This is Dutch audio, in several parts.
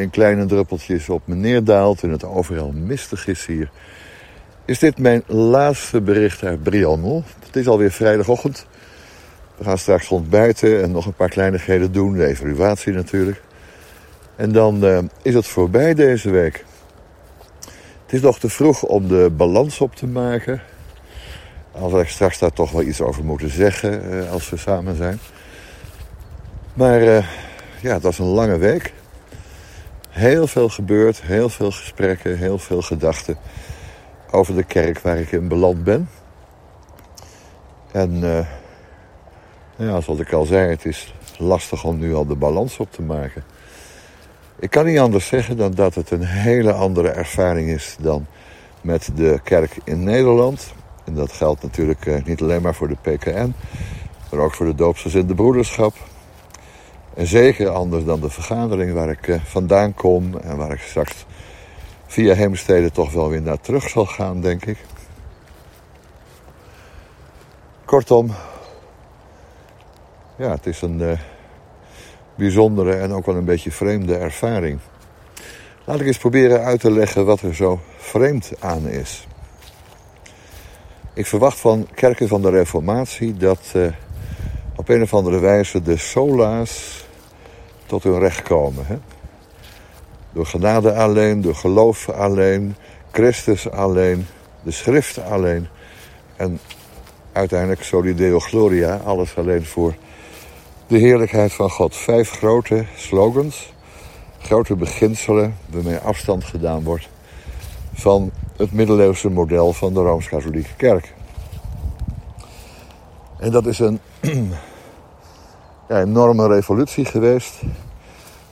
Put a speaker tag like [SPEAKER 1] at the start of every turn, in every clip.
[SPEAKER 1] in kleine druppeltjes op me neerdaalt en het overal mistig is hier, is dit mijn laatste bericht uit Brianmel. Het is alweer vrijdagochtend. We gaan straks ontbijten en nog een paar kleinigheden doen, de evaluatie natuurlijk. En dan eh, is het voorbij deze week. Het is nog te vroeg om de balans op te maken. Al zal ik straks daar toch wel iets over moeten zeggen eh, als we samen zijn. Maar eh, ja, het was een lange week. Heel veel gebeurd, heel veel gesprekken, heel veel gedachten over de kerk waar ik in beland ben. En uh, ja, zoals ik al zei, het is lastig om nu al de balans op te maken. Ik kan niet anders zeggen dan dat het een hele andere ervaring is dan met de kerk in Nederland. En dat geldt natuurlijk uh, niet alleen maar voor de PKN, maar ook voor de doopsgezinde broederschap. En zeker anders dan de vergadering waar ik uh, vandaan kom en waar ik straks via Heemstede toch wel weer naar terug zal gaan, denk ik. Kortom, ja, het is een uh, bijzondere en ook wel een beetje vreemde ervaring. Laat ik eens proberen uit te leggen wat er zo vreemd aan is. Ik verwacht van kerken van de Reformatie dat uh, op een of andere wijze de sola's tot hun recht komen. Hè? Door genade alleen, door geloof alleen, Christus alleen, de schrift alleen. En uiteindelijk soli deo gloria, alles alleen voor de heerlijkheid van God. Vijf grote slogans, grote beginselen waarmee afstand gedaan wordt van het middeleeuwse model van de Rooms-Katholieke Kerk. En dat is een ja, enorme revolutie geweest.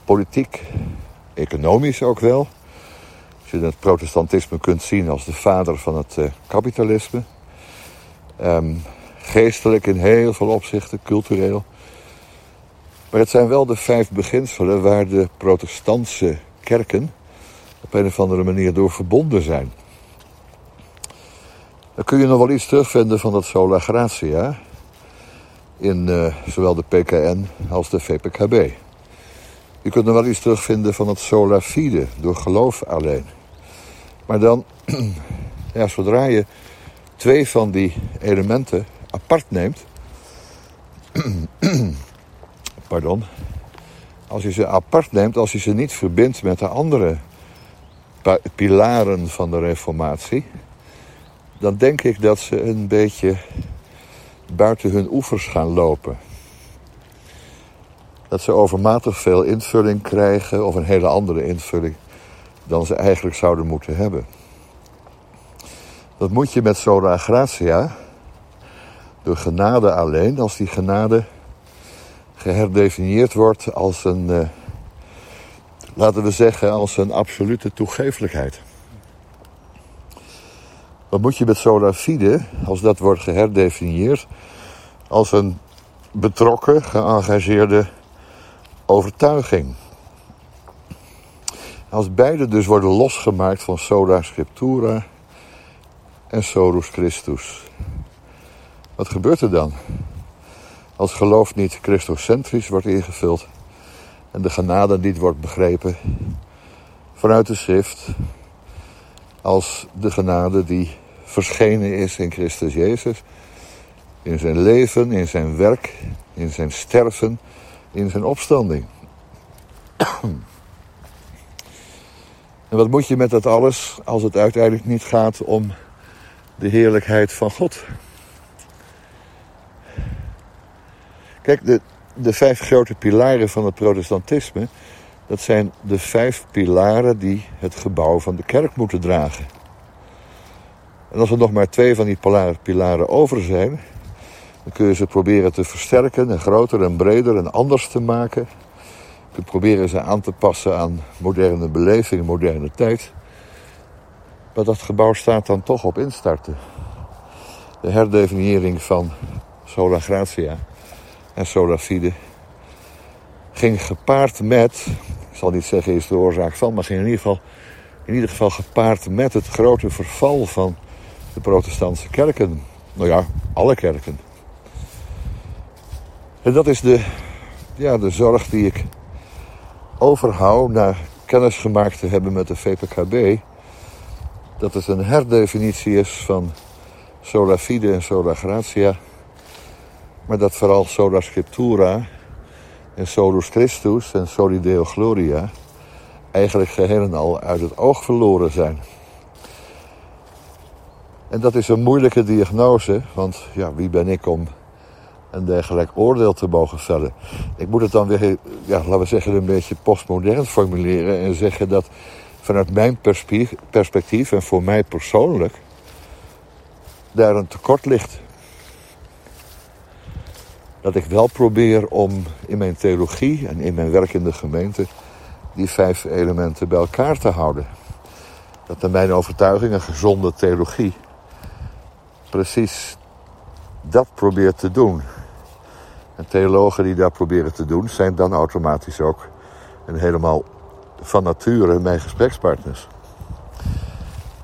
[SPEAKER 1] Politiek, economisch ook wel. Als je het protestantisme kunt zien als de vader van het uh, kapitalisme. Um, geestelijk in heel veel opzichten, cultureel. Maar het zijn wel de vijf beginselen waar de protestantse kerken op een of andere manier door verbonden zijn. Dan kun je nog wel iets terugvinden van dat sola gratia in uh, zowel de PKN als de VPKB. Je kunt nog wel iets terugvinden van het sola fide, door geloof alleen. Maar dan, ja, zodra je twee van die elementen apart neemt, pardon, als je ze apart neemt, als je ze niet verbindt met de andere pilaren van de reformatie, dan denk ik dat ze een beetje buiten hun oevers gaan lopen. Dat ze overmatig veel invulling krijgen of een hele andere invulling dan ze eigenlijk zouden moeten hebben. Dat moet je met sola gratia, door genade alleen, als die genade geherdefinieerd wordt als een, uh, laten we zeggen, als een absolute toegeeflijkheid. Wat moet je met sola fide, als dat wordt geherdefinieerd, als een betrokken, geëngageerde overtuiging. Als beide dus worden losgemaakt van sola scriptura en solus Christus. Wat gebeurt er dan? Als geloof niet christocentrisch wordt ingevuld en de genade niet wordt begrepen vanuit de schrift, als de genade die verschenen is in Christus Jezus, in zijn leven, in zijn werk, in zijn sterven, in zijn opstanding. En wat moet je met dat alles als het uiteindelijk niet gaat om de heerlijkheid van God? Kijk, de, de vijf grote pilaren van het protestantisme, dat zijn de vijf pilaren die het gebouw van de kerk moeten dragen. En als er nog maar twee van die pilaren over zijn, Dan kun je ze proberen te versterken en groter en breder en anders te maken. Je kunt proberen ze aan te passen aan moderne beleving, moderne tijd. Maar dat gebouw staat dan toch op instarten. De herdefiniëring van sola gratia en sola fide ging gepaard met, zal niet zeggen is de oorzaak van, maar in ieder geval, in ieder geval gepaard met het grote verval van de protestantse kerken. Nou ja, alle kerken. En dat is de, ja, de zorg die ik overhoud na kennis gemaakt te hebben met de VPKB. Dat het een herdefinitie is van sola fide en sola gratia. Maar dat vooral sola scriptura en solus Christus en soli deo gloria eigenlijk geheel en al uit het oog verloren zijn. En dat is een moeilijke diagnose, want ja, wie ben ik om een dergelijk oordeel te mogen vellen? Ik moet het dan weer, ja, laten we zeggen, een beetje postmodern formuleren en zeggen dat vanuit mijn perspectief en voor mij persoonlijk daar een tekort ligt. Dat ik wel probeer om in mijn theologie en in mijn werk in de gemeente die vijf elementen bij elkaar te houden. Dat naar mijn overtuiging een gezonde theologie precies dat probeert te doen. En theologen die dat proberen te doen, zijn dan automatisch ook en helemaal van nature mijn gesprekspartners.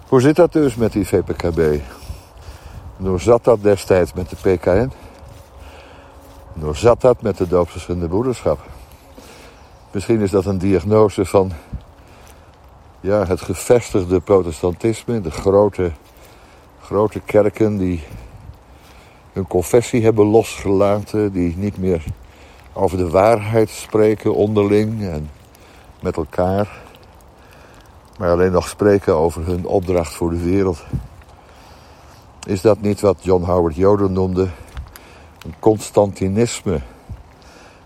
[SPEAKER 1] Hoe zit dat dus met die VPKB? Hoe zat dat destijds met de PKN? Hoe zat dat met de doopsgeschinde broederschap? Misschien is dat een diagnose van ja, het gevestigde protestantisme, de grote grote kerken die hun confessie hebben losgelaten, die niet meer over de waarheid spreken onderling en met elkaar, maar alleen nog spreken over hun opdracht voor de wereld. Is dat niet wat John Howard Joden noemde een Constantinisme?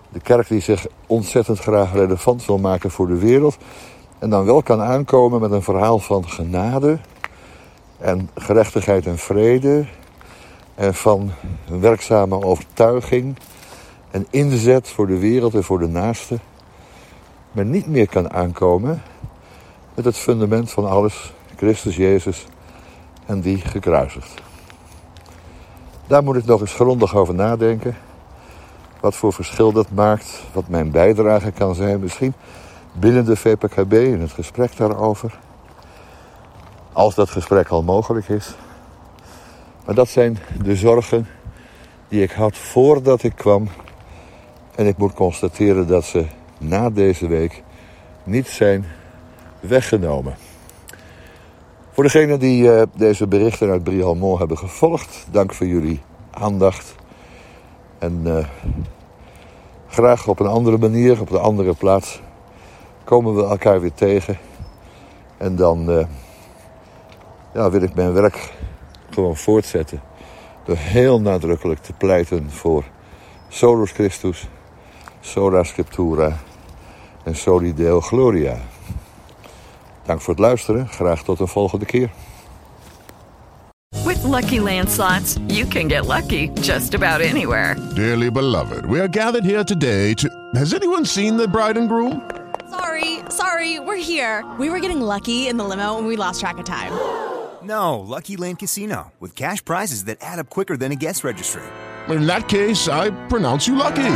[SPEAKER 1] De kerk die zich ontzettend graag relevant wil maken voor de wereld en dan wel kan aankomen met een verhaal van genade, en gerechtigheid en vrede en van een werkzame overtuiging en inzet voor de wereld en voor de naaste, maar niet meer kan aankomen met het fundament van alles, Christus Jezus en die gekruisigd. Daar moet ik nog eens grondig over nadenken. Wat voor verschil dat maakt, wat mijn bijdrage kan zijn, misschien binnen de VPKB in het gesprek daarover. Als dat gesprek al mogelijk is. Maar dat zijn de zorgen die ik had voordat ik kwam. En ik moet constateren dat ze na deze week niet zijn weggenomen. Voor degenen die uh, deze berichten uit Brialmont hebben gevolgd, dank voor jullie aandacht. En uh, graag op een andere manier, op een andere plaats, komen we elkaar weer tegen. En dan. Uh, ja, wil ik mijn werk gewoon voortzetten. Door heel nadrukkelijk te pleiten voor Solus Christus, Sola Scriptura en Soli Deo Gloria. Dank voor het luisteren. Graag tot een volgende keer.
[SPEAKER 2] With lucky landslots, you can get lucky just about anywhere.
[SPEAKER 3] Dearly beloved, we are gathered here today to. Has anyone seen the bride and groom?
[SPEAKER 4] Sorry, sorry, we're here. We were getting lucky in the limo and we lost track of time.
[SPEAKER 5] No, Lucky Land Casino, with cash prizes that add up quicker than a guest registry.
[SPEAKER 3] In that case, I pronounce you lucky.